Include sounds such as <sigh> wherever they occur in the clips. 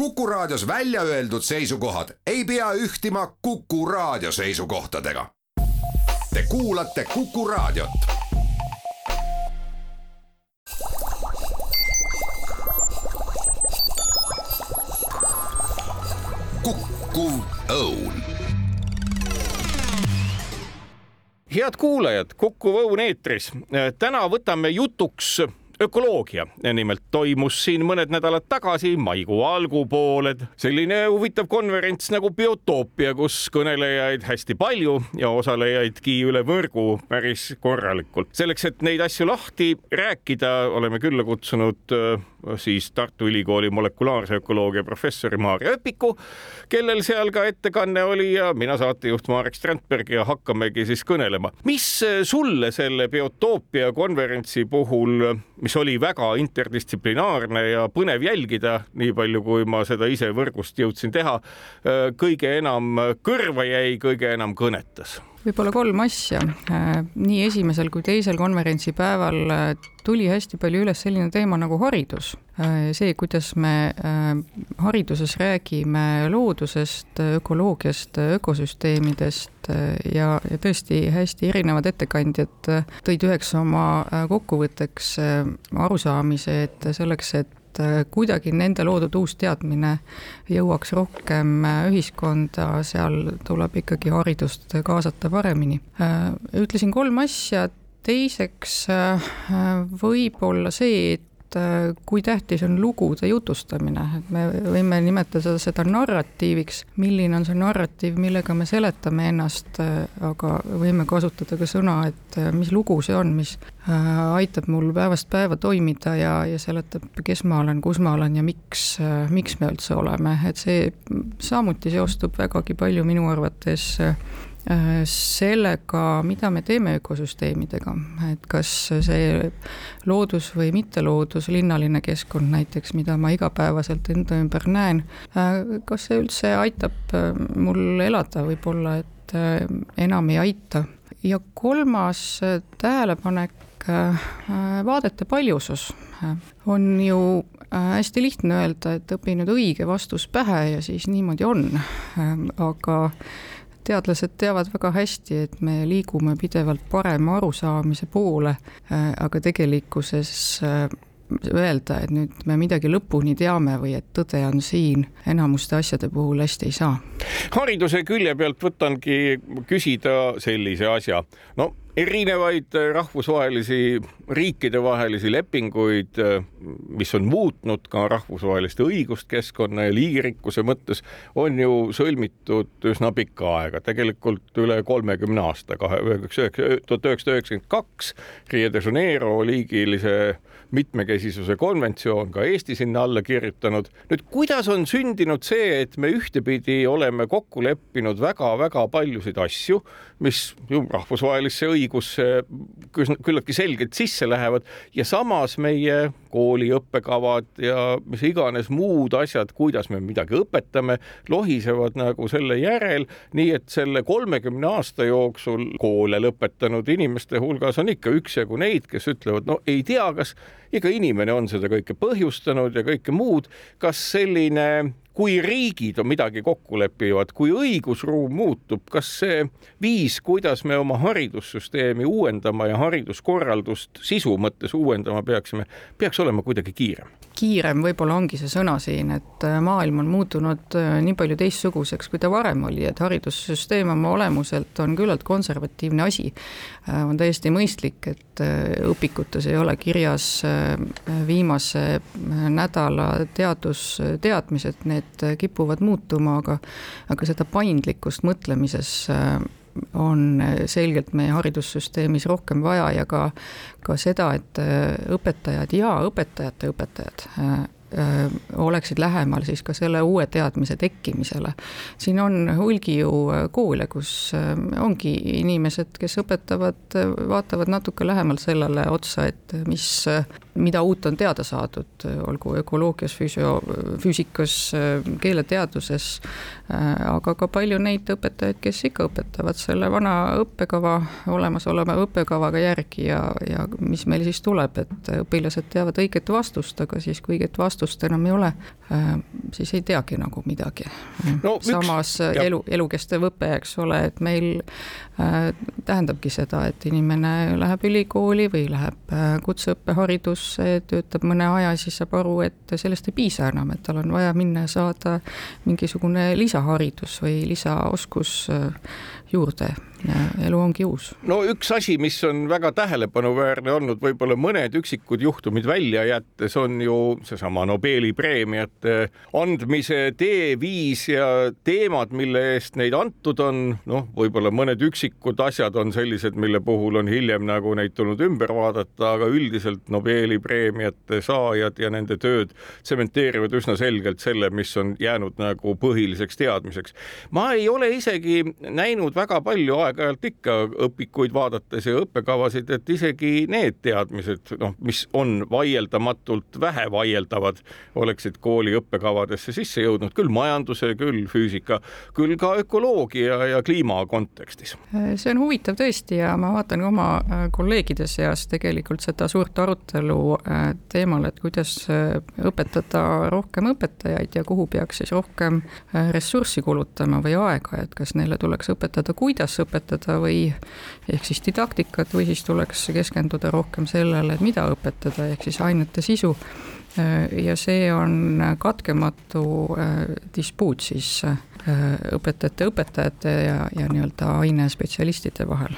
Kuku Raadios välja öeldud seisukohad ei pea ühtima Kuku Raadio seisukohtadega. Te kuulate Kuku Raadiot. kukkuv õun head kuulajad, Kuku Õun eetris. täna võtame jutuks ökoloogia. nimelt toimus siin mõned nädalad tagasi, maikuu algupooled, selline huvitav konverents nagu Biotoopia, kus kõnelejaid hästi palju ja osalejaidki üle võrgu päris korralikult. selleks, et neid asju lahti rääkida, oleme külla kutsunud äh, siis Tartu Ülikooli molekulaarse ökoloogia professori Maarja Öpiku, kellel seal ka ettekanne oli ja mina saatejuht Marek Strandberg ja hakkamegi siis kõnelema. mis sulle selle Biotoopia konverentsi puhul, mis oli väga interdistsiplinaarne ja põnev jälgida, nii palju kui ma seda ise võrgust jõudsin teha, kõige enam kõrva jäi, kõige enam kõnetas? võib-olla kolm asja. Äh, nii esimesel kui teisel konverentsipäeval äh, tuli hästi palju üles selline teema nagu haridus. Äh, see, kuidas me hariduses räägime loodusest, ökoloogiast, ökosüsteemidest ja, ja tõesti hästi erinevad ettekandjad tõid üheks oma kokkuvõtteks arusaamise, et selleks, et äh, kuidagi nende loodud uus teadmine jõuaks rohkem äh, ühiskonda, seal tuleb ikkagi haridust kaasata paremini. Äh, ütlesin kolm asja, teiseks võib-olla see, et äh, kui tähtis on lugude jutustamine, et me võime nimetada seda narratiiviks, milline on see narratiiv, millega me seletame ennast, äh, aga võime kasutada ka sõna, et äh, mis lugu see on, mis aitab mul päevast päeva toimida ja, ja seletab, kes ma olen, kus ma olen ja miks, miks me üldse oleme, et see samuti seostub vägagi palju minu arvates Äh, sellega, mida me teeme ökosüsteemidega, et kas see loodus või mitteloodus, linnaline keskkond näiteks, mida ma igapäevaselt enda ümber näen, äh, kas see üldse aitab äh, mul elada, võib-olla et enam ei aita. ja kolmas tähelepanek, vaadete paljusus on ju hästi lihtne öelda, et õpi nüüd õige vastus pähe ja siis niimoodi on, aga teadlased teavad väga hästi, et me liigume pidevalt parema arusaamise poole, äh, aga tegelikkuses äh, öelda, et nüüd me midagi lõpuni teame või et tõde on siin, enamuste asjade puhul hästi ei saa. hariduse külje pealt võtangi küsida sellise asja, no erinevaid rahvusvahelisi riikidevahelisi lepinguid, mis on muutnud ka rahvusvahelist õigust keskkonna ja liigirikkuse mõttes, on ju sõlmitud üsna pikka aega, tegelikult üle kolmekümne aasta, kahe, tuhat üheksasada üheksakümmend kaks Rio de Janeiro liigilise mitmekesisuse konventsioon, ka Eesti sinna alla kirjutanud. nüüd, kuidas on sündinud see, et me ühtepidi oleme kokku leppinud väga-väga paljusid asju, mis ju rahvusvahelisse õigusse küllaltki selgelt sisse lähevad ja samas meie kooli õppekavad ja mis iganes muud asjad, kuidas me midagi õpetame, lohisevad nagu selle järel, nii et selle kolmekümne aasta jooksul koole lõpetanud inimeste hulgas on ikka üksjagu neid, kes ütlevad, no ei tea, kas iga inimene on seda kõike põhjustanud ja kõike muud. kas selline, kui riigid on midagi kokku lepivad, kui õigusruum muutub, kas see viis, kuidas me oma haridussüsteemi uuendama ja hariduskorraldust sisu mõttes uuendama peaksime, peaks olema kuidagi kiirem? kiirem võib-olla ongi see sõna siin, et äh, maailm on muutunud äh, nii palju teistsuguseks, kui ta varem oli, et haridussüsteem oma olemuselt on küllalt konservatiivne asi. Äh, on täiesti mõistlik, et õpikutes ei ole kirjas viimase nädala teadusteadmised, need kipuvad muutuma, aga aga seda paindlikkust mõtlemises on selgelt meie haridussüsteemis rohkem vaja ja ka, ka seda, et õpetajad ja õpetajate õpetajad Äh, oleksid lähemal siis ka selle uue teadmise tekkimisele. siin on hulgi ju äh, koole, kus äh, ongi inimesed, kes õpetavad, vaatavad natuke lähemalt sellele otsa, et mis, mida uut on teada saadud, olgu ökoloogias, füsio, füüsikas, keeleteaduses, aga ka palju neid õpetajaid, kes ikka õpetavad selle vana õppekava, olemasoleva õppekavaga järgi ja, ja mis meil siis tuleb, et õpilased teavad õiget vastust, aga siis, kui õiget vastust enam ei ole, siis ei teagi nagu midagi no,. samas üks, elu, elukestev õpe, eks ole, et meil äh, tähendabki seda, et inimene läheb ülikooli või läheb äh, kutseõppeharidusse, töötab mõne aja, siis saab aru, et sellest ei piisa enam, et tal on vaja minna ja saada mingisugune lisaharidus või lisaoskus äh, juurde ja elu ongi uus. no üks asi, mis on väga tähelepanuväärne olnud, võib-olla mõned üksikud juhtumid välja jättes, on ju seesama Nobeli preemiate andmise teeviis ja teemad, mille eest neid antud on. noh, võib-olla mõned üksikud asjad on sellised, mille puhul on hiljem nagu neid tulnud ümber vaadata, aga üldiselt Nobeli preemiate saajad ja nende tööd tsementeerivad üsna selgelt selle, mis on jäänud nagu põhiliseks teadmiseks. ma ei ole isegi näinud väga palju aega aeg-ajalt ikka õpikuid vaadates ja õppekavasid, et isegi need teadmised, noh, mis on vaieldamatult vähe vaieldavad, oleksid kooli õppekavadesse sisse jõudnud, küll majanduse, küll füüsika, küll ka ökoloogia ja kliima kontekstis. see on huvitav tõesti ja ma vaatan oma äh, kolleegide seas tegelikult seda suurt arutelu äh, teemal, et kuidas äh, õpetada rohkem õpetajaid ja kuhu peaks siis rohkem ressurssi kulutama või aega, et kas neile tuleks õpetada, kuidas õpetada õpetada või ehk siis didaktikat või siis tuleks keskenduda rohkem sellele, et mida õpetada, ehk siis ainete sisu. ja see on katkematu äh, dispuut siis äh, õpetajate, õpetajate ja, ja nii-öelda ainespetsialistide vahel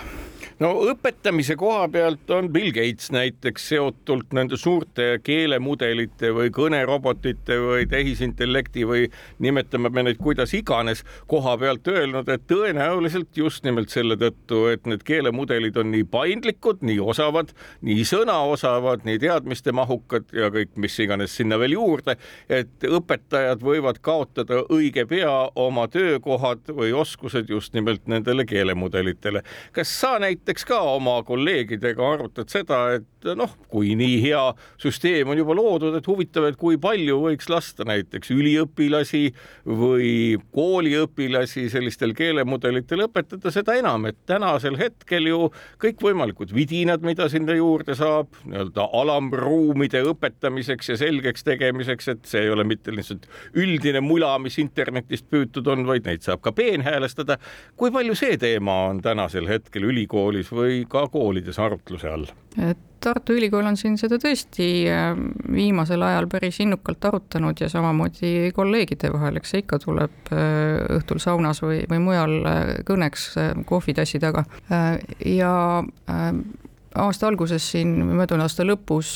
no õpetamise koha pealt on Bill Gates näiteks seotult nende suurte keelemudelite või kõnerobotite või tehisintellekti või nimetame me neid kuidas iganes koha pealt öelnud, et tõenäoliselt just nimelt selle tõttu, et need keelemudelid on nii paindlikud, nii osavad, nii sõnaosavad, nii teadmistemahukad ja kõik, mis iganes sinna veel juurde, et õpetajad võivad kaotada õige pea oma töökohad või oskused just nimelt nendele keelemudelitele. kas sa näiteks näiteks ka oma kolleegidega arutad seda, et noh, kui nii hea süsteem on juba loodud, et huvitav, et kui palju võiks lasta näiteks üliõpilasi või kooliõpilasi sellistel keelemudelitel õpetada, seda enam, et tänasel hetkel ju kõikvõimalikud vidinad, mida sinna juurde saab, nii-öelda alamruumide õpetamiseks ja selgeks tegemiseks, et see ei ole mitte lihtsalt üldine mula, mis internetist püütud on, vaid neid saab ka peenhäälestada. kui palju see teema on tänasel hetkel ülikoolis ülikoolis või ka koolides arutluse all? Tartu Ülikool on siin seda tõesti äh, viimasel ajal päris innukalt arutanud ja samamoodi kolleegide vahel, eks see ikka tuleb äh, õhtul saunas või, või mujal äh, kõneks kohvitassi taga ja aasta alguses siin, möödunud aasta lõpus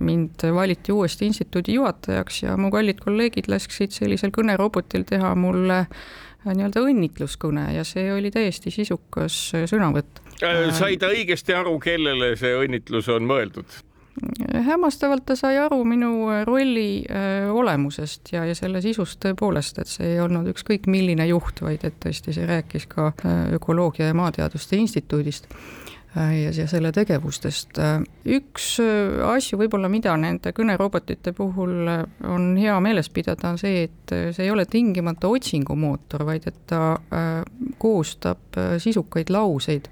mind valiti uuesti instituudi juhatajaks ja mu kallid kolleegid lasksid sellisel kõnerobotil teha mulle nii-öelda õnnitluskõne ja see oli täiesti sisukas sõnavõtt Äh, sai ta õigesti aru, kellele see õnnitlus on mõeldud? hämmastavalt ta sai aru minu rolli äh, olemusest ja, ja selle sisust tõepoolest, et see ei olnud ükskõik milline juht, vaid et tõesti see rääkis ka äh, Ökoloogia ja Maateaduste Instituudist Äh, ja, ja selle tegevustest. Äh, üks äh, asju võib-olla, mida nende kõnerobotite puhul on hea meeles pidada, on see, et see ei ole tingimata otsingumootor, vaid et ta koostab sisukaid lauseid,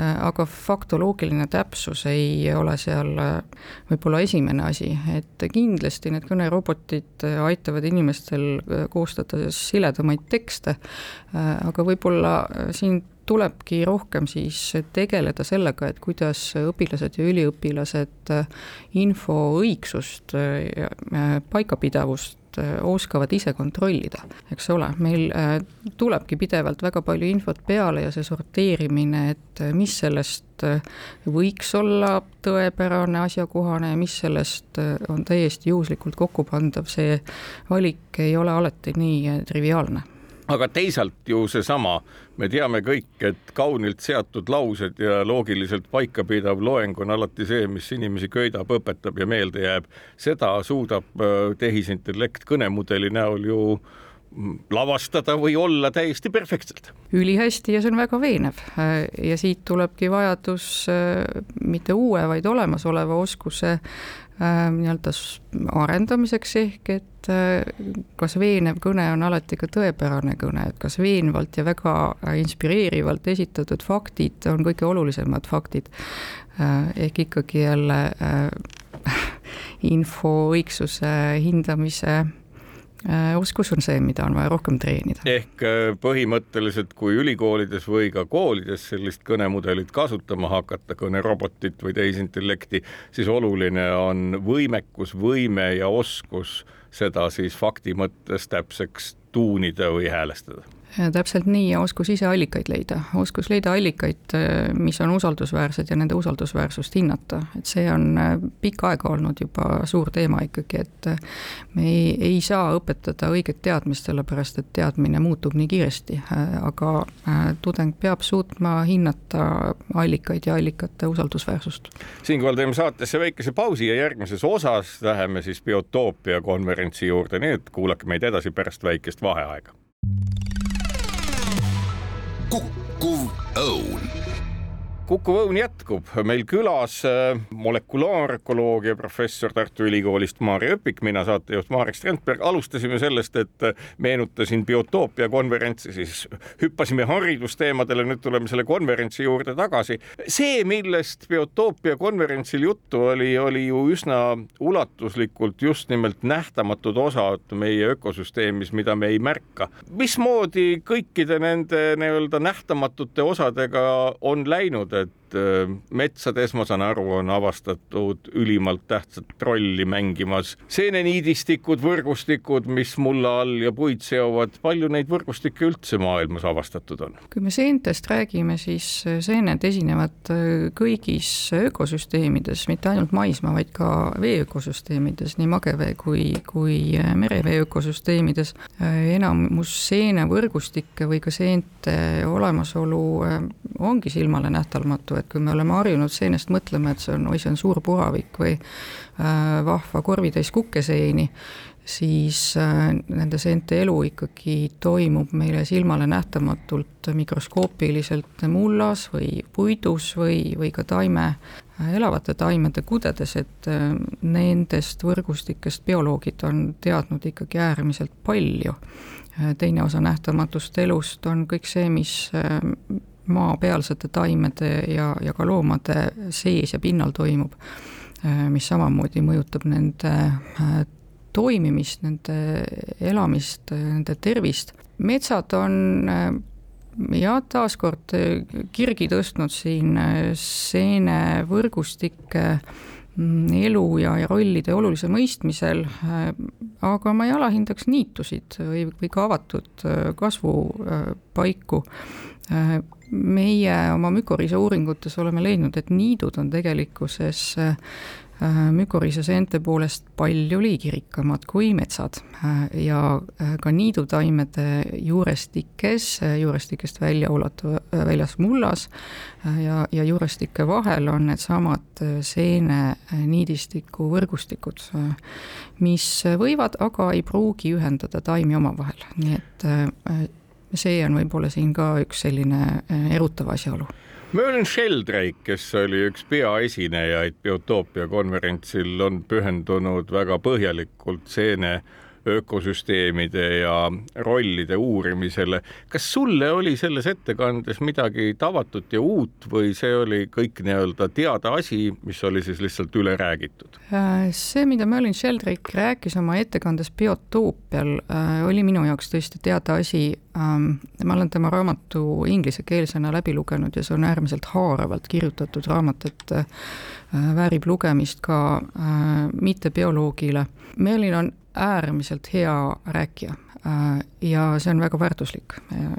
aga faktoloogiline täpsus ei ole seal võib-olla esimene asi, et kindlasti need kõnerobotid aitavad inimestel koostada siledamaid tekste, aga võib-olla siin tulebki rohkem siis tegeleda sellega, et kuidas õpilased ja üliõpilased info õigsust ja paikapidavust oskavad ise kontrollida, eks ole, meil äh, tulebki pidevalt väga palju infot peale ja see sorteerimine, et mis sellest äh, võiks olla tõepärane, asjakohane ja mis sellest äh, on täiesti juhuslikult kokkupandav, see valik ei ole alati nii triviaalne aga teisalt ju seesama, me teame kõik, et kaunilt seatud laused ja loogiliselt paikapidav loeng on alati see, mis inimesi köidab, õpetab ja meelde jääb. seda suudab äh, tehisintellekt kõnemudeli näol ju mm, lavastada või olla täiesti perfektselt. ülihästi ja see on väga veenev äh, ja siit tulebki vajadus äh, mitte uue, vaid olemasoleva oskuse nii-öelda arendamiseks ehk et äh, kas veenev kõne on alati ka tõepärane kõne, et kas veenvalt ja väga inspireerivalt esitatud faktid on kõige olulisemad faktid. Äh, ehk ikkagi jälle äh, <laughs> info õigsuse hindamise Äh, oskus on see, mida on vaja rohkem treenida. ehk äh, põhimõtteliselt, kui ülikoolides või ka koolides sellist kõnemudelit kasutama hakata, kõnerobotit või tehisintellekti, siis oluline on võimekus, võime ja oskus seda siis fakti mõttes täpseks tuunida või häälestada täpselt nii ja oskus ise allikaid leida, oskus leida allikaid, mis on usaldusväärsed ja nende usaldusväärsust hinnata, et see on äh, pikka aega olnud juba suur teema ikkagi, et äh, me ei, ei saa õpetada õiget teadmist, sellepärast et teadmine muutub nii kiiresti, äh, aga tudeng peab suutma hinnata allikaid ja allikate usaldusväärsust. siinkohal teeme saatesse väikese pausi ja järgmises osas läheme siis biotoopia konverentsi juurde, nii et kuulake meid edasi pärast väikest vaheaega kukkuv õun Kuku Õun jätkub meil külas äh, molekulaarökoloogia professor Tartu Ülikoolist Maarja Öpik, mina saatejuht Marek Strandberg. alustasime sellest, et äh, meenutasin biotoopia konverentsi, siis hüppasime haridusteemadele, nüüd tuleme selle konverentsi juurde tagasi. see, millest biotoopia konverentsil juttu oli, oli ju üsna ulatuslikult just nimelt nähtamatud osad meie ökosüsteemis, mida me ei märka. mismoodi kõikide nende nii-öelda nähtamatute osadega on läinud? a et äh, metsades, ma saan aru, on avastatud ülimalt tähtsat rolli mängimas seeneniidistikud, võrgustikud, mis mulla all ja puid seovad. palju neid võrgustikke üldse maailmas avastatud on? kui me seentest räägime, siis seened esinevad äh, kõigis ökosüsteemides, mitte ainult maismaa, vaid ka vee ökosüsteemides, nii magevee kui, kui äh, merevee ökosüsteemides. enamus seenevõrgustikke või ka seente olemasolu ongi silmale nähtav uskumatu, et kui me oleme harjunud seenest mõtlema, et see on, oi, see on suur puhavik või äh, vahva korvitäis kukeseeni, siis äh, nende seente elu ikkagi toimub meile silmale nähtamatult mikroskoopiliselt mullas või puidus või, või ka taime, äh, elavate taimede kudedes, et nendest võrgustikest bioloogid on teadnud ikkagi äärmiselt palju. Teine osa nähtamatust elust on kõik see, mis maapealsete taimede ja, ja ka loomade sees ja pinnal toimub, äh, mis samamoodi mõjutab nende äh, toimimist, nende elamist, nende tervist. metsad on ja taaskord kirgi tõstnud siin seenevõrgustike mm, elu ja, ja rollide olulise mõistmisel, aga ma ei alahindaks niitusid või, või ka avatud kasvupaiku meie oma mükoriisa uuringutes oleme leidnud, et niidud on tegelikkuses äh, mükoriisa seente poolest palju liigirikkamad kui metsad. Äh, ja äh, ka niidutaimede juurestikes, juurestikest välja ulatuv, väljas mullas ja, ja juurestike vahel on needsamad seene niidistiku võrgustikud, mis võivad, aga ei pruugi ühendada taimi omavahel, nii et see on võib-olla siin ka üks selline äh, erutav asjaolu. Merlin Sheldrake, kes oli üks peaesinejaid Biotoopia konverentsil, on pühendunud väga põhjalikult seene ökosüsteemide ja rollide uurimisele. kas sulle oli selles ettekandes midagi tavatut ja uut või see oli kõik nii-öelda teada asi, mis oli siis lihtsalt üle räägitud? Äh, see, mida Merlin Sheldrake rääkis oma ettekandes Biotoopial, äh, oli minu jaoks tõesti teada asi. Ähm, ma olen tema raamatu inglisekeelsena läbi lugenud ja see on äärmiselt haaravalt kirjutatud raamat, et äh, väärib lugemist ka mittebioloogile. Merlin on äärmiselt hea rääkija äh, ja see on väga väärtuslik,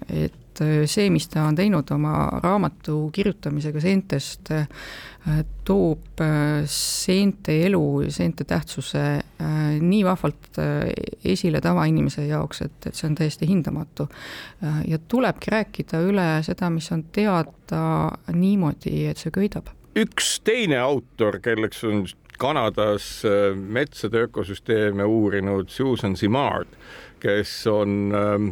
et äh, see, mis ta on teinud oma raamatu kirjutamisega seentest, äh, toob seente elu, seente tähtsuse nii vahvalt esile tavainimese jaoks, et, et see on täiesti hindamatu. ja tulebki rääkida üle seda, mis on teada niimoodi, et see köidab üks teine autor, kelleks on Kanadas äh, metsade ökosüsteeme uurinud Susan Simard, kes on ähm,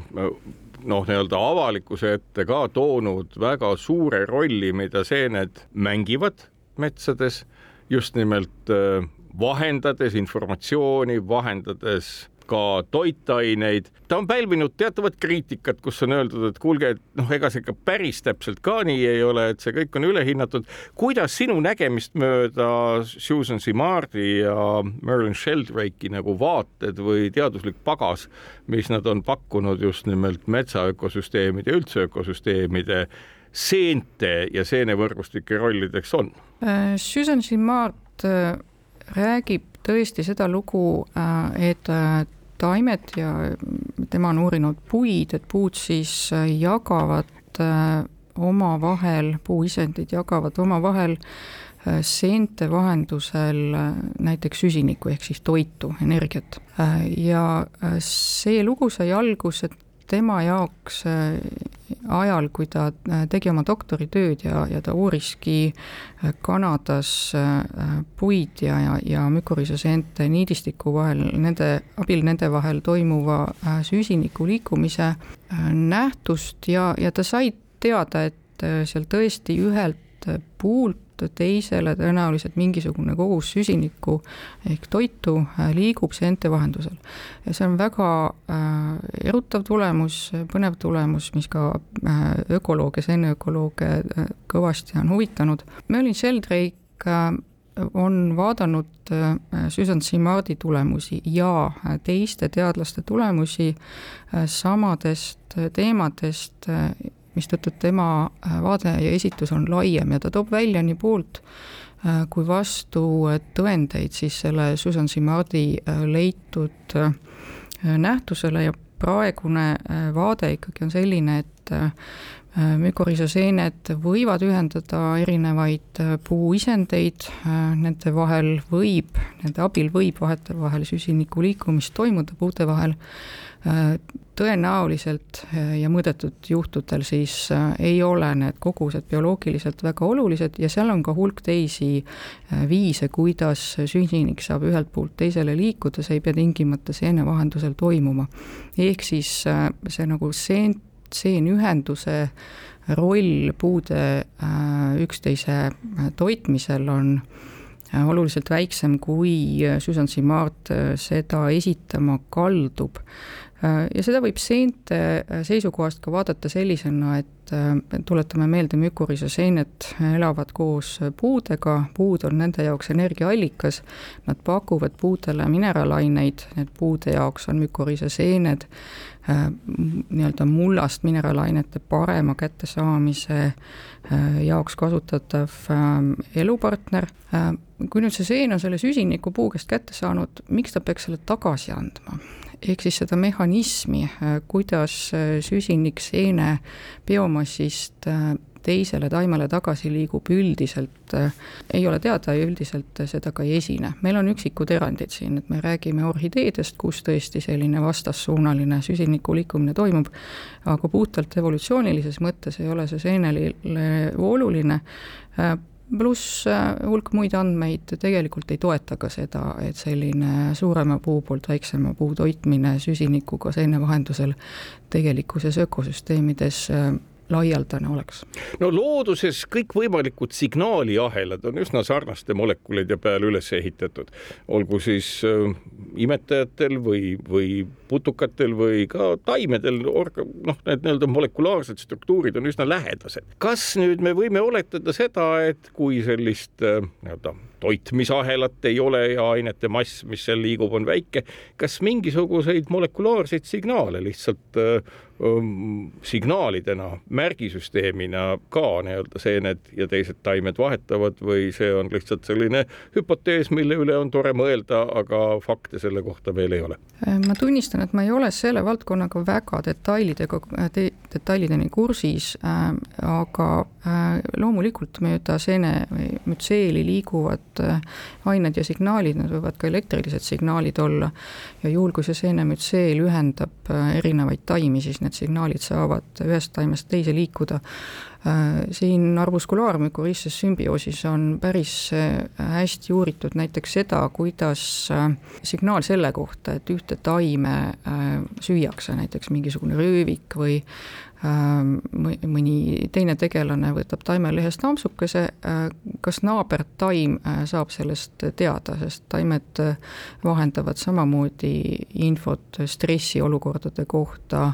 noh, nii-öelda avalikkuse ette ka toonud väga suure rolli, mida seened mängivad metsades, just nimelt äh, vahendades informatsiooni, vahendades ka toitaineid. ta on pälvinud teatavat kriitikat, kus on öeldud, et kuulge, et noh, ega see ikka päris täpselt ka nii ei ole, et see kõik on ülehinnatud. kuidas sinu nägemist mööda Susan Simardi ja Merlin Sheldrake'i nagu vaated või teaduslik pagas, mis nad on pakkunud just nimelt metsaökosüsteemide ja üldse ökosüsteemide seente ja seenevõrgustike rollideks on? Äh, Susan Simard äh, räägib tõesti seda lugu, äh, et taimed ja tema on uurinud puid, et puud siis jagavad omavahel, puuisendid jagavad omavahel seente vahendusel näiteks süsinikku ehk siis toitu, energiat. ja see lugu sai alguse tema jaoks ajal, kui ta äh, tegi oma doktoritööd ja, ja ta uuriski äh, Kanadas äh, puid ja, ja, ja mükoriisoseente niidistiku vahel, nende, abil nende vahel toimuva süsiniku liikumise nähtust ja, ja ta sai teada, et seal tõesti ühelt puult teisele tõenäoliselt mingisugune kogus süsinikku ehk toitu äh, liigub seente vahendusel. ja see on väga äh, erutav tulemus, põnev tulemus, mis ka äh, ökolooge, seeneökolooge kõvasti on huvitanud. Merlin Sheldrake on vaadanud Susan Simardi tulemusi ja teiste teadlaste tulemusi samadest teemadest mistõttu tema äh, vaade ja esitus on laiem ja ta toob välja nii poolt äh, kui vastu tõendeid siis selle Susan Simardi äh, leitud nähtusele ja praegune vaade ikkagi on selline, et mükorisoseened võivad ühendada erinevaid puuisendeid, nende vahel võib, nende abil võib vahetevahel süsiniku liikumist toimuda puude vahel tõenäoliselt äh, ja mõõdetud juhtudel siis äh, ei ole need kogused bioloogiliselt väga olulised ja seal on ka hulk teisi äh, viise, kuidas süsinik saab ühelt poolt teisele liikuda, see ei pea tingimata seene vahendusel toimuma. ehk siis see nagu seen, seenühenduse roll puude üksteise toitmisel on oluliselt väiksem, kui Susan Simard seda esitama kaldub. Äh, ja seda võib seente äh, seisukohast ka vaadata sellisena, et äh, tuletame meelde, mükorisoseened elavad koos puudega, puud on nende jaoks energiaallikas, nad pakuvad puudele mineraalaineid, need puude jaoks on mükorisoseened nii-öelda mullast mineraalainete parema kättesaamise jaoks kasutatav elupartner. kui nüüd see seen on selle süsiniku puu käest kätte saanud, miks ta peaks selle tagasi andma? ehk siis seda mehhanismi, äh, kuidas äh, süsinik seene biomassist äh, teisele taimele tagasi liigub, üldiselt ei ole teada ja üldiselt seda ka ei esine. meil on üksikud erandid siin, et me räägime orhideedest, kus tõesti selline vastassuunaline süsiniku liikumine toimub, aga puhtalt evolutsioonilises mõttes ei ole see seenele oluline pluss äh, hulk muid andmeid tegelikult ei toeta ka seda, et selline suurema puu poolt väiksema puu toitmine süsinikuga seene vahendusel tegelikkuses ökosüsteemides äh, laialdane oleks? no looduses kõikvõimalikud signaaliahelad on üsna sarnaste molekulide peale üles ehitatud, olgu siis äh, imetajatel või, või putukatel või ka taimedel noh, need nii-öelda molekulaarsed struktuurid on üsna lähedased. kas nüüd me võime oletada seda, et kui sellist äh, nii-öelda toitmisahelat ei ole ja ainete mass, mis seal liigub, on väike, kas mingisuguseid molekulaarseid signaale lihtsalt äh, um, signaalidena, märgisüsteemina ka nii-öelda seened ja teised taimed vahetavad või see on lihtsalt selline hüpotees, mille üle on tore mõelda, aga fakte selle kohta veel ei ole? ma tunnistan, et ma ei ole selle valdkonnaga väga detailidega te,, detailideni kursis äh,, aga äh, loomulikult mööda seene või mütseeli liiguvad äh, ained ja signaalid, need võivad ka elektrilised signaalid olla ja juhul, kui see seenemütseel ühendab äh, erinevaid taimi, siis need signaalid saavad ühest taimest teise liikuda. siin arbuskulaarmükorrhiizses sümbioosis on päris hästi uuritud näiteks seda, kuidas signaal selle kohta, et ühte taime süüakse, näiteks mingisugune röövik või mõni teine tegelane võtab taimelehest ampsukese, äh, kas naabertaim äh, saab sellest teada, sest taimed äh, vahendavad samamoodi infot stressiolukordade kohta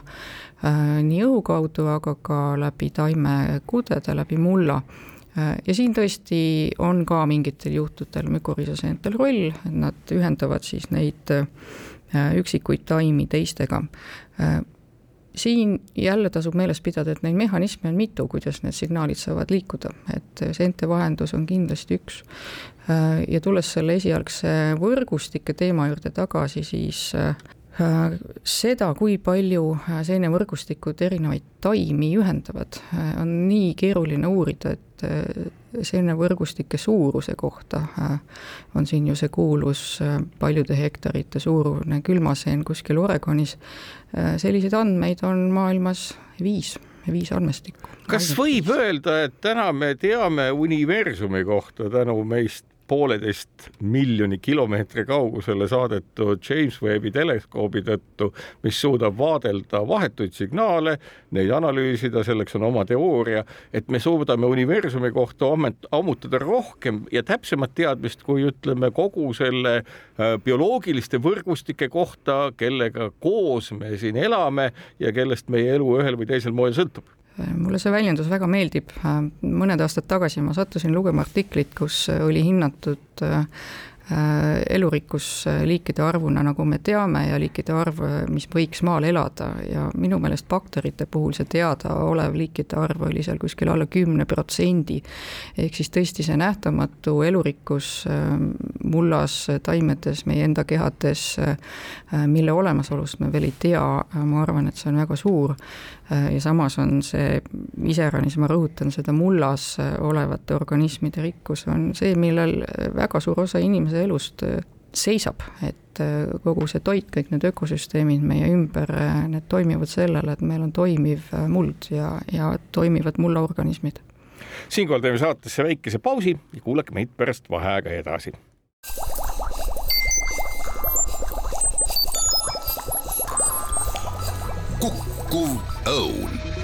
nii õhu kaudu, aga ka läbi taimekudede, läbi mulla. Ja siin tõesti on ka mingitel juhtudel mükorhiisaseentel roll, nad ühendavad siis neid üksikuid taimi teistega siin jälle tasub meeles pidada, et neid mehhanisme on mitu, kuidas need signaalid saavad liikuda, et seente vahendus on kindlasti üks. ja tulles selle esialgse võrgustike teema juurde tagasi, siis seda, kui palju seenevõrgustikud erinevaid taimi ühendavad, on nii keeruline uurida, et seenevõrgustike suuruse kohta on siin ju see kuulus paljude hektarite suurune külmaseen kuskil Oregonis. selliseid andmeid on maailmas viis viis andmestikku. kas võib öelda, et täna me teame universumi kohta tänu meist pooleteist miljoni kilomeetri kaugusele saadetud James Webbi teleskoobi tõttu, mis suudab vaadelda vahetuid signaale, neid analüüsida, selleks on oma teooria, et me suudame universumi kohta ammutada rohkem ja täpsemat teadmist, kui ütleme kogu selle äh, bioloogiliste võrgustike kohta, kellega koos me siin elame ja kellest meie elu ühel või teisel moel sõltub mulle see väljendus väga meeldib, mõned aastad tagasi ma sattusin lugema artiklit, kus oli hinnatud äh, Äh, elurikkusliikide arvuna, nagu me teame, ja liikide arv, mis võiks maal elada ja minu meelest bakterite puhul see teadaolev liikide arv oli seal kuskil alla kümne protsendi. ehk siis tõesti see nähtamatu elurikkus äh, mullas, taimedes, meie enda kehades, äh, mille olemasolust me veel ei tea, ma arvan, et see on väga suur ja samas on see iseäranis, ma rõhutan seda mullas olevate organismide rikkus on see, millel väga suur osa inimesi inimese elust äh, seisab, et äh, kogu see toit, kõik need ökosüsteemid meie ümber, äh, need toimivad sellele, et meil on toimiv muld ja, ja toimivad mullaorganismid. siinkohal teeme saatesse väikese pausi ja kuulake meid pärast vaheaega edasi. kukkuv õun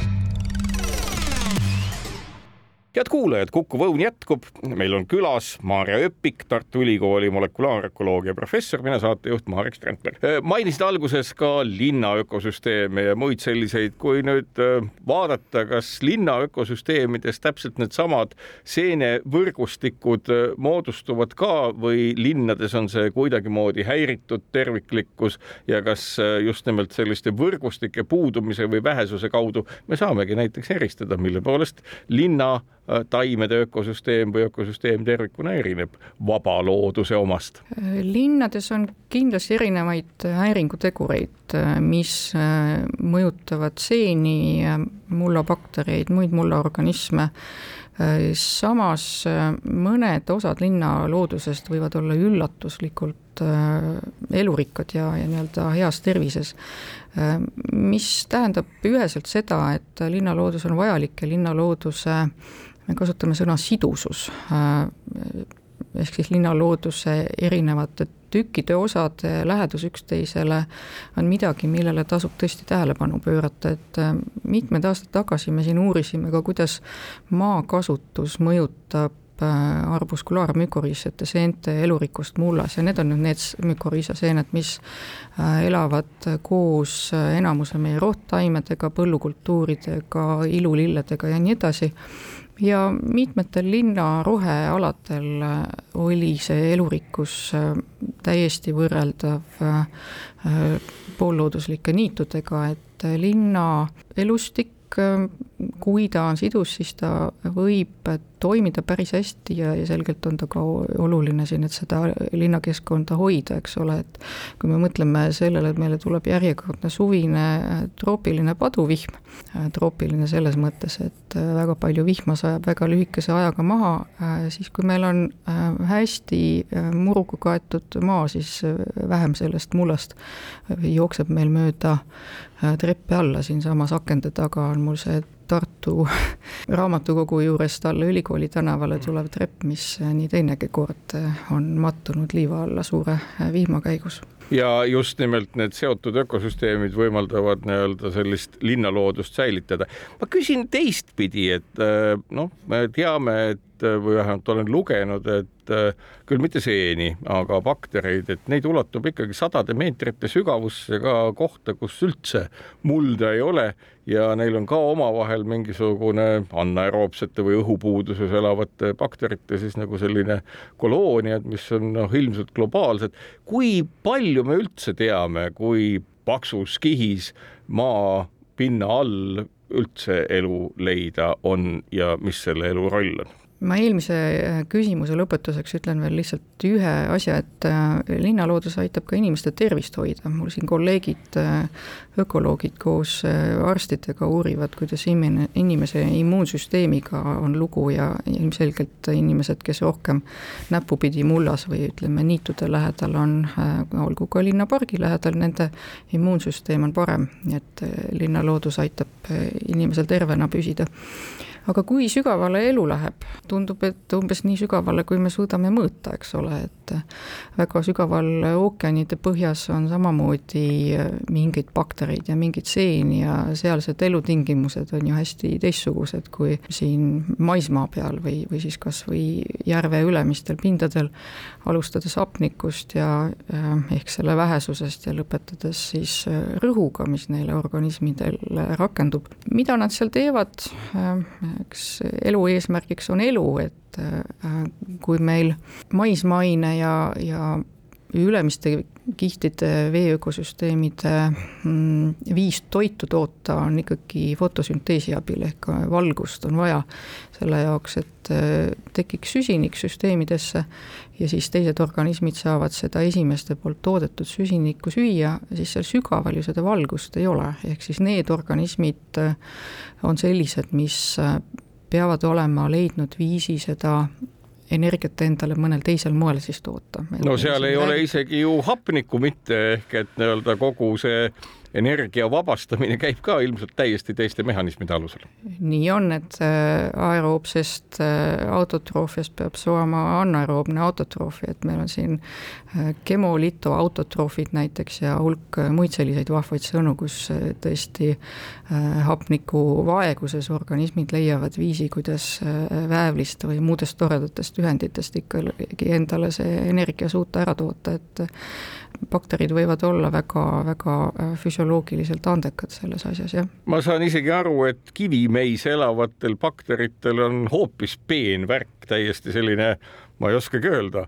head kuulajad, Kuku Õun jätkub, meil on külas Maarja Öpik, Tartu Ülikooli molekulaarökoloogia professor, mina saatejuht Marek Strandberg. Äh, mainisid alguses ka linna ökosüsteeme ja muid selliseid, kui nüüd äh, vaadata, kas linna ökosüsteemides täpselt needsamad seenevõrgustikud äh, moodustuvad ka või linnades on see kuidagimoodi häiritud terviklikkus ja kas just nimelt selliste võrgustike puudumise või vähesuse kaudu me saamegi näiteks eristada, mille poolest linna taimede ökosüsteem või ökosüsteem tervikuna erineb vaba looduse omast? linnades on kindlasti erinevaid häiringutegureid, mis äh, mõjutavad seeni, mullabaktereid, muid mullaorganisme äh, samas mõned osad linna loodusest võivad olla üllatuslikult elurikkad ja, ja nii-öelda heas tervises. mis tähendab üheselt seda, et linnaloodus on vajalik ja linnalooduse me kasutame sõna sidusus, äh, ehk siis linnalooduse erinevate tükkide osade lähedus üksteisele on midagi, millele tasub tõesti tähelepanu pöörata, et äh, mitmed aastad tagasi me siin uurisime ka, kuidas maakasutus mõjutab äh, arbuskulaarmükoriisete seente elurikkust mullas. Ja need on nüüd need mükoriisaseened, mis elavad koos enamuse meie rohttaimedega, põllukultuuridega, ilulilledega ja nii edasi ja mitmetel linna rohealadel äh, oli see elurikkus äh, täiesti võrreldav äh, poollooduslike niitudega, et linna elustik, kui ta on sidus, siis ta võib toimida päris hästi ja, ja selgelt on ta ka oluline siin, et seda linnakeskkonda hoida, eks ole, et kui me mõtleme sellele, et meile tuleb järjekordne suvine äh, troopiline paduvihm, äh, troopiline selles mõttes, et äh, väga palju vihma sajab väga lühikese ajaga maha, siis kui meil on hästi muruga kaetud maa, siis vähem sellest mullast jookseb meil mööda treppe alla, siinsamas akende taga on mul see Tartu <laughs> raamatukogu juurest alla Ülikooli tänavale tulev trepp, mis nii teinegi kord on mattunud liiva alla suure vihma käigus ja just nimelt need seotud ökosüsteemid võimaldavad nii-öelda sellist linnaloodust säilitada. ma küsin teistpidi, et noh, me teame, et või vähemalt olen lugenud, et Äh, küll mitte seeni, aga baktereid, et neid ulatub ikkagi sadade meetrite sügavusse ka kohta, kus üldse mulda ei ole ja neil on ka omavahel mingisugune anaeroobsete või õhupuuduses elavate bakterite siis nagu selline kolooniad, mis on noh, ilmselt globaalsed. kui palju me üldse teame, kui paksus kihis maa pinna all üldse elu leida on ja mis selle elu roll on? Ma eelmise äh, küsimuse lõpetuseks ütlen veel lihtsalt ühe asja, et äh, linnaloodus aitab ka inimeste tervist hoida, mul siin kolleegid, äh, ökoloogid koos arstidega uurivad, kuidas imene, inimese immuunsüsteemiga on lugu ja ilmselgelt inimesed, kes rohkem näpupidi mullas või ütleme, niitude lähedal on, olgu ka linnapargi lähedal, nende immuunsüsteem on parem, nii et linnaloodus aitab inimesel tervena püsida aga kui sügavale elu läheb, tundub, et umbes nii sügavale, kui me suudame mõõta, eks ole, et väga sügaval ookeanide põhjas on samamoodi mingeid baktereid ja mingeid seeni ja sealsed elutingimused on ju hästi teistsugused kui siin maismaa peal või, või siis kas või järve ülemistel pindadel, alustades hapnikust ja ehk selle vähesusest ja lõpetades siis rõhuga, mis neile organismidel rakendub. mida nad seal teevad, eks elu eesmärgiks on elu, et äh, kui meil maismaaine ja, ja ülemiste kihtide veeökosüsteemide mm, viis toitu toota on ikkagi fotosünteesi abil ehk valgust on vaja selle jaoks, et äh, tekiks süsinik süsteemidesse ja siis teised organismid saavad seda esimeste poolt toodetud süsinikku süüa, siis seal sügaval ju seda valgust ei ole, ehk siis need organismid äh, on sellised, mis äh, peavad olema leidnud viisi seda energiat endale mõnel teisel moel siis toota. no seal ei ole isegi ju hapnikku mitte, ehk et nii-öelda kogu see energia vabastamine käib ka ilmselt täiesti teiste mehhanismide alusel. nii on, et äh, aeroobsest äh, autotroofiast peab saama anaeroobne autotroofia, et meil on siin äh, kemolito autotroofid näiteks ja hulk muid selliseid vahvaid sõnu, kus tõesti hapniku vaeguses organismid leiavad viisi, kuidas väävlist või muudest toredatest ühenditest ikkagi endale see energia suuta ära toota, et bakterid võivad olla väga-väga äh, füsioloogiliselt andekad selles asjas, jah. ma saan isegi aru, et kivimeis elavatel bakteritel on hoopis peen värk, täiesti selline, ma ei oskagi öelda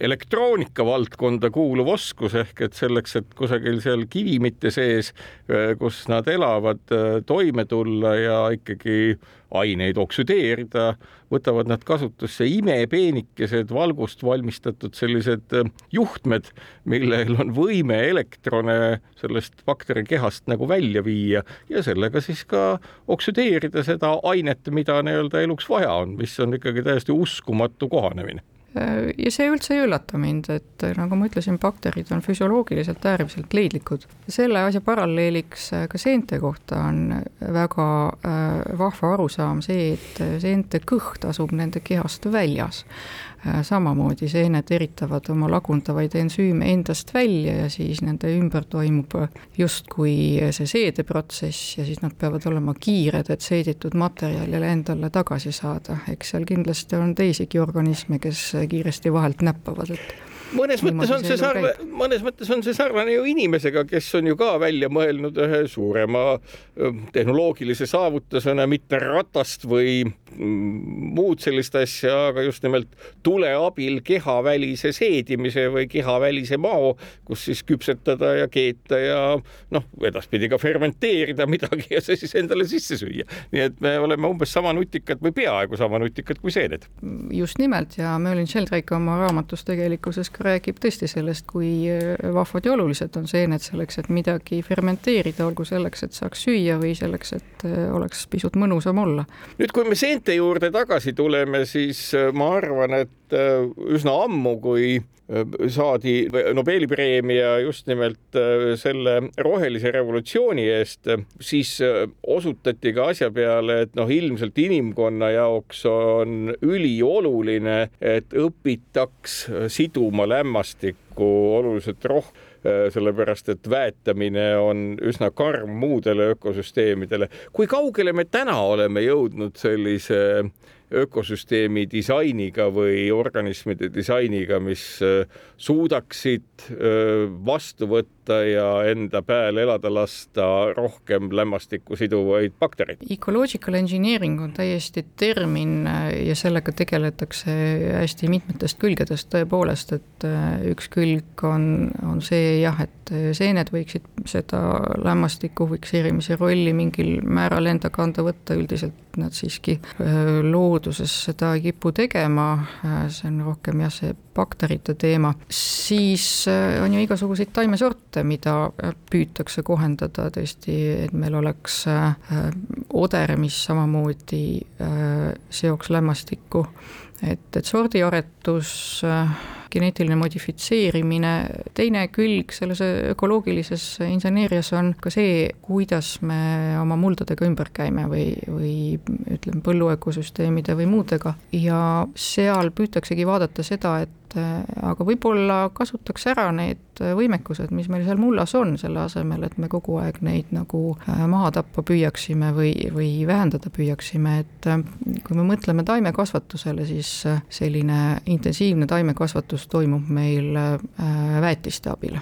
elektroonika valdkonda kuuluv oskus ehk et selleks, et kusagil seal kivimite sees, äh, kus nad elavad, äh, toime tulla ja ikkagi aineid oksüdeerida, võtavad nad kasutusse imepeenikesed valgust valmistatud sellised äh, juhtmed, millel on võime elektrone sellest bakterikehast nagu välja viia ja sellega siis ka oksüdeerida seda ainet, mida nii-öelda eluks vaja on, mis on ikkagi täiesti uskumatu kohanemine ja see üldse ei üllata mind, et nagu ma ütlesin, bakterid on füsioloogiliselt äärmiselt leidlikud. selle asja paralleeliks ka seente kohta on väga äh, vahva arusaam see, et seente kõht asub nende kehast väljas. Äh, samamoodi seened eritavad oma lagundavaid ensüüme endast välja ja siis nende ümber toimub justkui see seedeprotsess ja siis nad peavad olema kiired, et seeditud materjal jälle endale tagasi saada, eks seal kindlasti on teisigi organisme, kes kiiresti vahelt näppavad, et mõnes mõttes on see sarnane, mõnes mõttes on see sarnane ju inimesega, kes on ju ka välja mõelnud ühe suurema tehnoloogilise saavutusena mitte ratast või mm, muud sellist asja, aga just nimelt tule abil kehavälise seedimise või kehavälise mao, kus siis küpsetada ja keeta ja noh, edaspidi ka fermenteerida midagi ja see siis endale sisse süüa. nii et me oleme umbes sama nutikad või peaaegu sama nutikad kui seened. just nimelt ja Merlin Sheldrake oma raamatus tegelikkuses ka räägib tõesti sellest, kui äh, vahvad ja olulised on seened selleks, et midagi fermenteerida, olgu selleks, et saaks süüa või selleks, et äh, oleks pisut mõnusam olla. nüüd, kui me seente juurde tagasi tuleme, siis äh, ma arvan, et et üsna ammu, kui saadi Nobeli preemia just nimelt selle rohelise revolutsiooni eest, siis osutati ka asja peale, et noh, ilmselt inimkonna jaoks on ülioluline, et õpitaks siduma lämmastikku oluliselt rohkem sellepärast et väetamine on üsna karm muudele ökosüsteemidele. kui kaugele me täna oleme jõudnud sellise ökosüsteemi disainiga või organismide disainiga, mis suudaksid vastu võtta ja enda pääl elada lasta rohkem lämmastikku siduvaid baktereid. Ecological engineering on täiesti termin ja sellega tegeletakse hästi mitmetest külgedest tõepoolest, et äh, üks külg on, on see jah, et seened võiksid seda lämmastiku fikseerimise rolli mingil määral enda kanda võtta, üldiselt nad siiski äh, looduses seda ei kipu tegema, äh, see on rohkem jah, see bakterite teema, siis on ju igasuguseid taimesorte, mida äh, püütakse kohendada tõesti, et meil oleks äh, oder, mis samamoodi äh, seoks lämmastikku. et, et sordiaretus, geneetiline modifitseerimine, teine külg selles ökoloogilises inseneerias on ka see, kuidas me oma muldadega ümber käime või, või ütleme, põlluökosüsteemide või muudega. Ja seal püütaksegi vaadata seda, et aga võib-olla kasutaks ära need võimekused, mis meil seal mullas on, selle asemel, et me kogu aeg neid nagu äh, maha tappa püüaksime või, või vähendada püüaksime, et äh, kui me mõtleme taimekasvatusele, siis äh, selline intensiivne taimekasvatus toimub meil väetiste abil.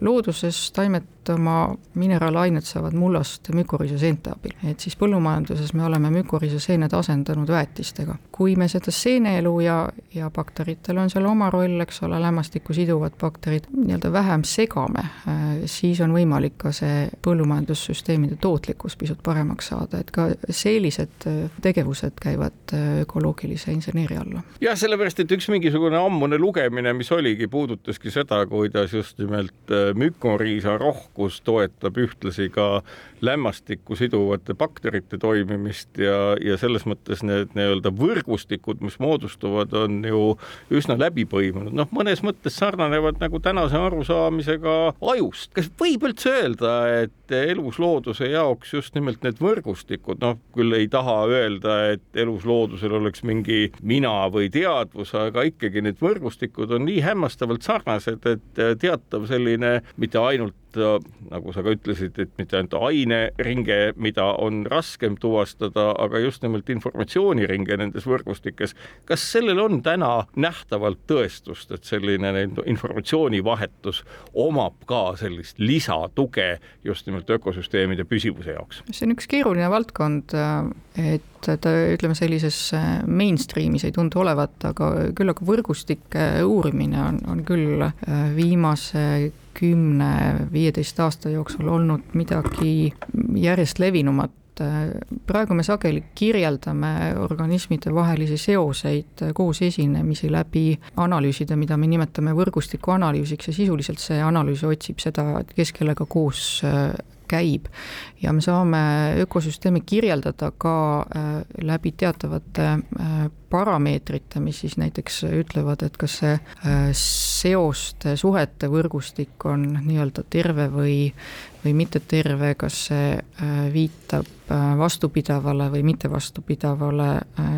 looduses taimed oma mineraalainet saavad mullast mükoriise seente abil, et siis põllumajanduses me oleme mükoriise seened asendanud väetistega. kui me seda seeneelu ja, ja bakteritel on seal oma roll, eks ole, lämmastikku siduvad bakterid, nii-öelda vähem segame, äh, siis on võimalik ka see põllumajandussüsteemide tootlikkus pisut paremaks saada, et ka sellised äh, tegevused käivad äh, ökoloogilise inseneeria alla. jah, sellepärast, et üks mingisugune ammune lugemine, mis oligi, puudutaski seda, kuidas just nimelt mükoriisa rohkus toetab ühtlasi ka lämmastikku siduvate bakterite toimimist ja, ja selles mõttes need nii-öelda võrgustikud, mis moodustuvad, on ju üsna läbi põimunud, noh, mõnes mõttes sarnanevad nagu tänase arusaamisega ajust. kas võib üldse öelda, et eluslooduse jaoks just nimelt need võrgustikud, noh, küll ei taha öelda, et elusloodusel oleks mingi mina või teadvus, aga ikkagi need võrgustikud on nii hämmastavalt sarnased, et teatav selline mitte ainult nagu sa ka ütlesid, et mitte ainult aineringe, mida on raskem tuvastada, aga just nimelt informatsiooniringe nendes võrgustikes. kas sellel on täna nähtavalt tõestust, et selline informatsioonivahetus omab ka sellist lisatuge just nimelt ökosüsteemide püsivuse jaoks? see on üks keeruline valdkond, et ta ütleme, sellises mainstream'is ei tundu olevat, aga küll aga võrgustike uurimine on, on küll viimase kümne-viieteist aasta jooksul olnud midagi järjest levinumat. Praegu me sageli kirjeldame organismide vahelisi seoseid koos esinemisi läbi analüüside, mida me nimetame võrgustiku analüüsiks ja sisuliselt see analüüs otsib seda, et kes kellega koos käib. Ja me saame ökosüsteemi kirjeldada ka äh, läbi teatavate äh, parameetrite, mis siis näiteks ütlevad, et kas see äh, seoste, suhete võrgustik on nii-öelda terve või, või mitte terve, kas see viitab vastupidavale või mitte vastupidavale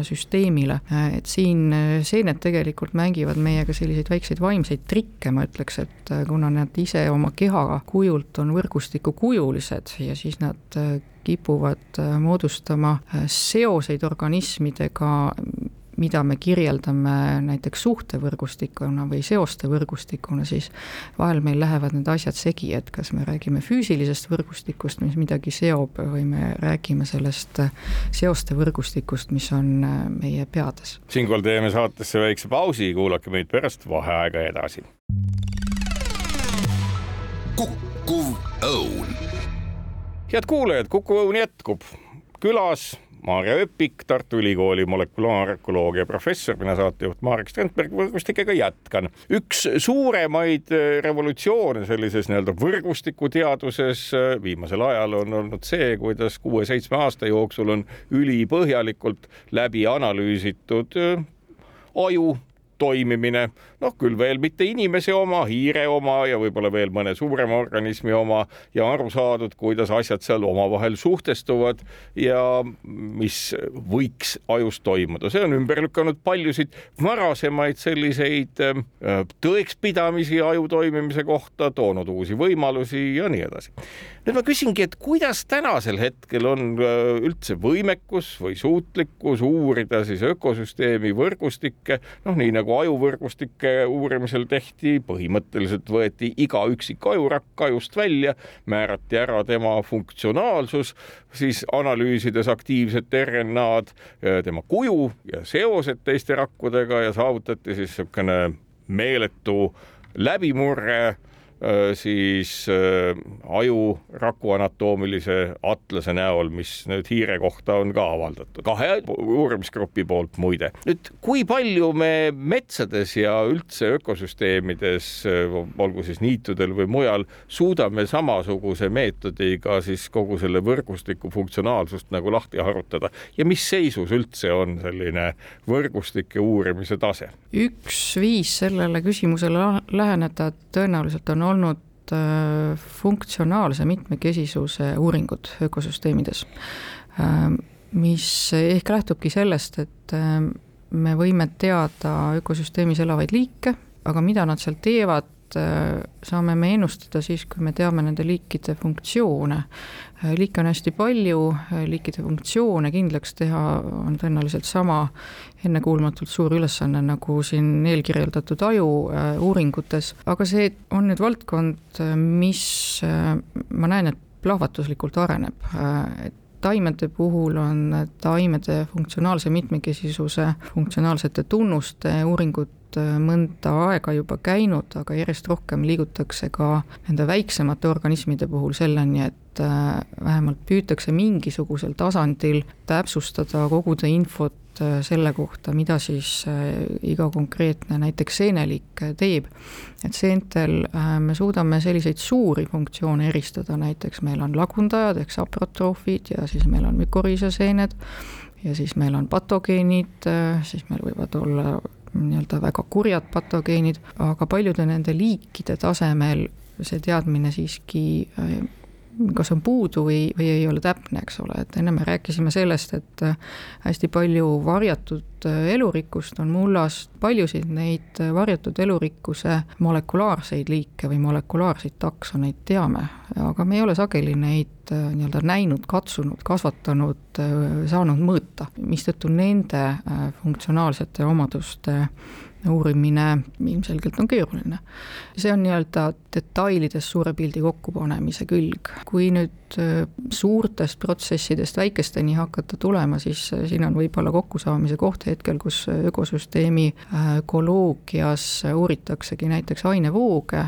süsteemile, et siin seened tegelikult mängivad meiega selliseid väikseid vaimseid trikke, ma ütleks, et kuna nad ise oma keha kujult on võrgustikukujulised ja siis nad äh, kipuvad äh, moodustama äh, seoseid organismidega, mida me kirjeldame näiteks suhtevõrgustikuna või seoste võrgustikuna, siis vahel meil lähevad need asjad segi, et kas me räägime füüsilisest võrgustikust, mis midagi seob, või me räägime sellest seoste võrgustikust, mis on meie peades. siinkohal teeme saatesse väikse pausi, kuulake meid pärast vaheaega edasi. kukkuv õun head kuulajad, Kuku Õun jätkub. külas Maarja Öpik, Tartu Ülikooli molekulaarökoloogia professor, mina saatejuht Marek Strandberg, võrgustikega jätkan. üks suuremaid äh, revolutsioone sellises nii-öelda võrgustikuteaduses äh, viimasel ajal on olnud see, kuidas kuue-seitsme aasta jooksul on ülipõhjalikult läbi analüüsitud äh, aju toimimine, noh küll veel mitte inimese oma, hiire oma ja võib-olla veel mõne suurema organismi oma ja aru saadud, kuidas asjad seal omavahel suhtestuvad ja mis võiks ajus toimuda, see on ümber lükanud paljusid varasemaid selliseid äh, tõekspidamisi aju toimimise kohta, toonud uusi võimalusi ja nii edasi. nüüd ma küsingi, et kuidas tänasel hetkel on äh, üldse võimekus või suutlikkus uurida siis ökosüsteemi võrgustikke, noh, nii nagu ajuvõrgustike uurimisel tehti, põhimõtteliselt võeti iga üksik ajurakk ajust välja, määrati ära tema funktsionaalsus, siis analüüsides aktiivset RNA-d, äh, tema kuju ja seosed teiste rakkudega ja saavutati siis niisugune meeletu läbimurre siis äh, aju raku anatoomilise atlase näol, mis nüüd hiire kohta on ka avaldatud, kahe uurimisgrupi poolt muide. nüüd, kui palju me metsades ja üldse ökosüsteemides, äh, olgu siis niitudel või mujal, suudame samasuguse meetodiga siis kogu selle võrgustiku funktsionaalsust nagu lahti harutada ja mis seisus üldse on selline võrgustike uurimise tase? üks viis sellele küsimusele läheneda tõenäoliselt on olnud äh, funktsionaalse mitmekesisuse uuringud ökosüsteemides, äh, mis ehk lähtubki sellest, et äh, me võime teada ökosüsteemis elavaid liike, aga mida nad seal teevad, saame me ennustada siis, kui me teame nende liikide funktsioone. liike on hästi palju, liikide funktsioone kindlaks teha on tõenäoliselt sama ennekuulmatult suur ülesanne, nagu siin eelkirjeldatud aju äh, uuringutes, aga see on nüüd valdkond, mis äh, ma näen, et plahvatuslikult areneb, äh, et taimede puhul on taimede funktsionaalse mitmekesisuse, funktsionaalsete tunnuste uuringud mõnda aega juba käinud, aga järjest rohkem liigutakse ka nende väiksemate organismide puhul selleni, et vähemalt püütakse mingisugusel tasandil täpsustada, koguda infot Äh, selle kohta, mida siis äh, iga konkreetne näiteks seeneliik äh, teeb. et seentel me suudame selliseid suuri funktsioone eristada, näiteks meil on lagundajad ehk saprotroofid ja siis meil on mükoriisaseened ja siis meil on patogeenid, siis meil võivad olla nii-öelda väga kurjad patogeenid, aga paljude nende liikide tasemel see teadmine siiski kas on puudu või, või ei ole täpne, eks ole, et enne me rääkisime sellest, et äh, hästi palju varjatud äh, elurikkust on mullas, paljusid neid äh, varjatud elurikkuse molekulaarseid liike või molekulaarseid taksoneid teame, aga me ei ole sageli neid nii-öelda näinud, katsunud, kasvatanud, saanud mõõta, mistõttu nende funktsionaalsete omaduste uurimine ilmselgelt on keeruline. see on nii-öelda detailides suure pildi kokkupanemise külg. kui nüüd äh, suurtest protsessidest väikesteni hakata tulema, siis äh, siin on võib-olla kokkusaamise koht hetkel, kus ökosüsteemi äh, ökoloogias uuritaksegi näiteks ainevooge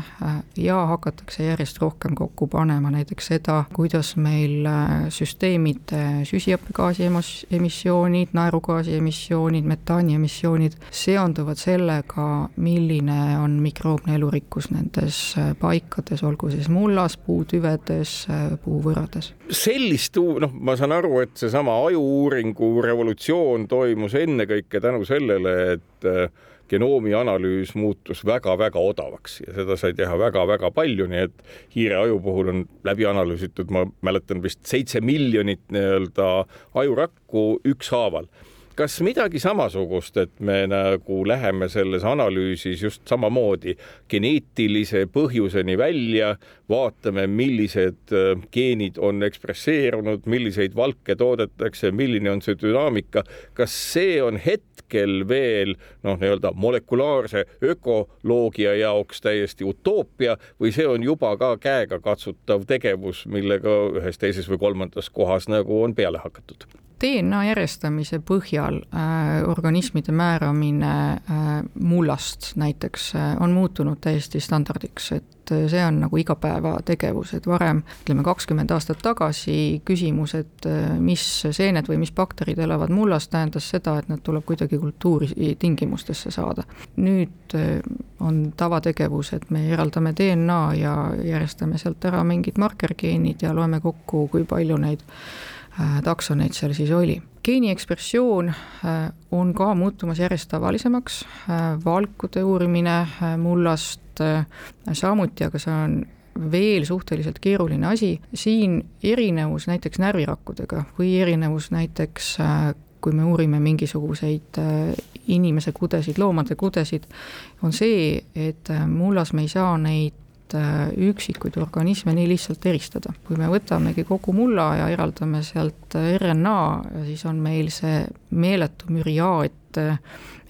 ja hakatakse järjest rohkem kokku panema näiteks seda, kuidas meil süsteemide süsihappegaasi emissioonid, naerugaasi emissioonid, metaani emissioonid seonduvad selle sellega, milline on mikroobne elurikkus nendes äh, paikades, olgu siis mullas, puutüvedes, äh, puuvõrades. sellist, noh, ma saan aru, et seesama ajuuuringu revolutsioon toimus ennekõike tänu sellele, et äh, genoomi analüüs muutus väga-väga odavaks ja seda sai teha väga-väga palju, nii et hiireaju puhul on läbi analüüsitud, ma mäletan vist seitse miljonit nii-öelda ajurakku ükshaaval kas midagi samasugust, et me nagu läheme selles analüüsis just samamoodi geneetilise põhjuseni välja, vaatame, millised äh, geenid on ekspresseerunud, milliseid valke toodetakse, milline on see dünaamika, kas see on hetkel veel noh, nii-öelda molekulaarse ökoloogia jaoks täiesti utoopia või see on juba ka käegakatsutav tegevus, millega ühes, teises või kolmandas kohas nagu on peale hakatud? DNA järjestamise põhjal äh, organismide määramine äh, mullast näiteks äh, on muutunud täiesti standardiks, et äh, see on nagu igapäevategevus, et varem, ütleme kakskümmend aastat tagasi küsimus, et äh, mis seened või mis bakterid elavad mullas, tähendas seda, et nad tuleb kuidagi kultuuri tingimustesse saada. nüüd äh, on tavategevus, et me eraldame DNA ja järjestame sealt ära mingid markergeenid ja loeme kokku, kui palju neid taksoneid seal siis oli. geeniekspressioon on ka muutumas järjest tavalisemaks, valkude uurimine mullast samuti, aga see on veel suhteliselt keeruline asi, siin erinevus näiteks närvirakkudega või erinevus näiteks kui me uurime mingisuguseid inimese kudesid, loomade kudesid, on see, et mullas me ei saa neid üksikuid organisme nii lihtsalt eristada. kui me võtamegi kogu mulla ja eraldame sealt RNA, siis on meil see meeletu müriaad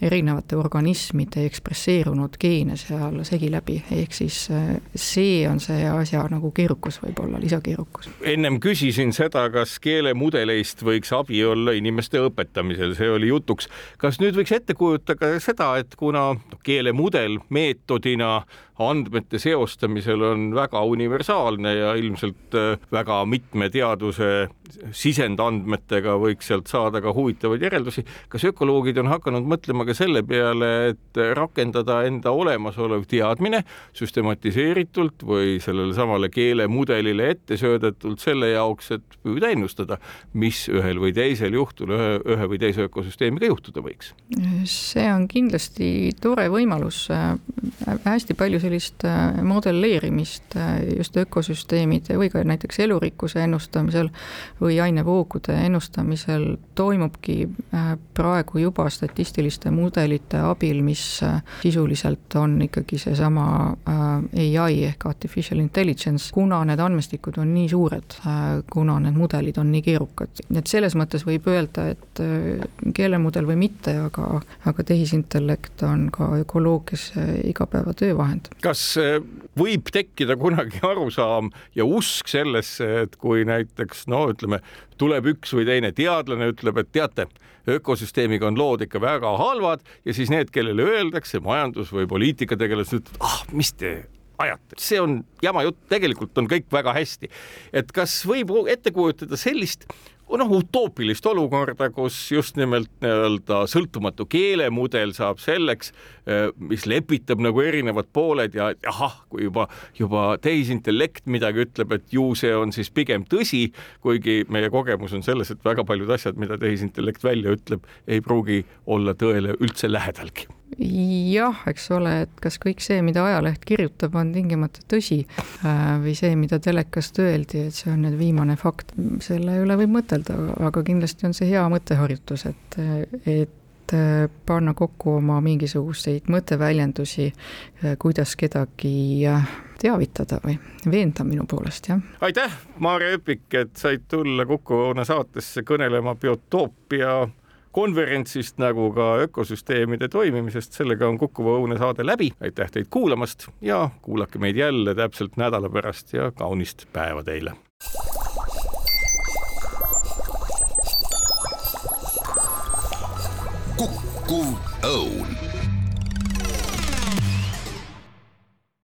erinevate organismide ekspresseerunud geene seal segi läbi, ehk siis äh, see on see asja nagu keerukus võib-olla, lisakeerukus. ennem küsisin seda, kas keelemudeleist võiks abi olla inimeste õpetamisel, see oli jutuks. kas nüüd võiks ette kujutada seda, et kuna keelemudel meetodina andmete seostamisel on väga universaalne ja ilmselt äh, väga mitme teaduse sisendandmetega võiks sealt saada ka huvitavaid järeldusi. kas ökoloogid on hakanud mõtlema ka selle peale, et rakendada enda olemasolev teadmine süstematiseeritult või sellele samale keelemudelile ette söödetult selle jaoks, et püüda ennustada, mis ühel või teisel juhtul ühe, ühe või teise ökosüsteemiga juhtuda võiks? see on kindlasti tore võimalus, hästi palju sellist äh, modelleerimist äh, just ökosüsteemide või ka näiteks elurikkuse ennustamisel või ainevoogude ennustamisel toimubki äh, praegu juba statistiliste mudelite abil, mis sisuliselt on ikkagi seesama ai ehk artificial intelligence, kuna need andmestikud on nii suured, kuna need mudelid on nii keerukad, et selles mõttes võib öelda, et keelemudel või mitte, aga, aga tehisintellekt on ka ökoloogias igapäevatöö vahend. Kas võib tekkida kunagi arusaam ja usk sellesse, et kui näiteks no ütleme, tuleb üks või teine teadlane, ütleb, et teate, ökosüsteemiga on lood ikka väga halvad ja siis need, kellele öeldakse, majandus või poliitikategelased ütlevad, ah, mis te ajate, see on jama jutt, tegelikult on kõik väga hästi. et kas võib ette kujutada sellist noh, utoopilist olukorda, kus just nimelt nii-öelda sõltumatu keelemudel saab selleks, eh, mis lepitab nagu erinevad pooled ja ahah, kui juba, juba tehisintellekt midagi ütleb, et ju see on siis pigem tõsi, kuigi meie kogemus on selles, et väga paljud asjad, mida tehisintellekt välja ütleb, ei pruugi olla tõele üldse lähedalgi jah, eks ole, et kas kõik see, mida ajaleht kirjutab, on tingimata tõsi äh, või see, mida telekast öeldi, et see on nüüd viimane fakt, selle üle võib mõtelda, aga kindlasti on see hea mõtteharjutus, et, et äh, panna kokku oma mingisuguseid mõtteväljendusi, äh, kuidas kedagi teavitada või veenda minu poolest, jah. aitäh, Maarja Öpik, et said tulla Kuku Õuna saatesse kõnelema biotoopia konverentsist nagu ka ökosüsteemide toimimisest. sellega on Kuku Õune saade läbi. aitäh teid kuulamast ja kuulake meid jälle täpselt nädala pärast ja kaunist päeva teile. Kuku Õun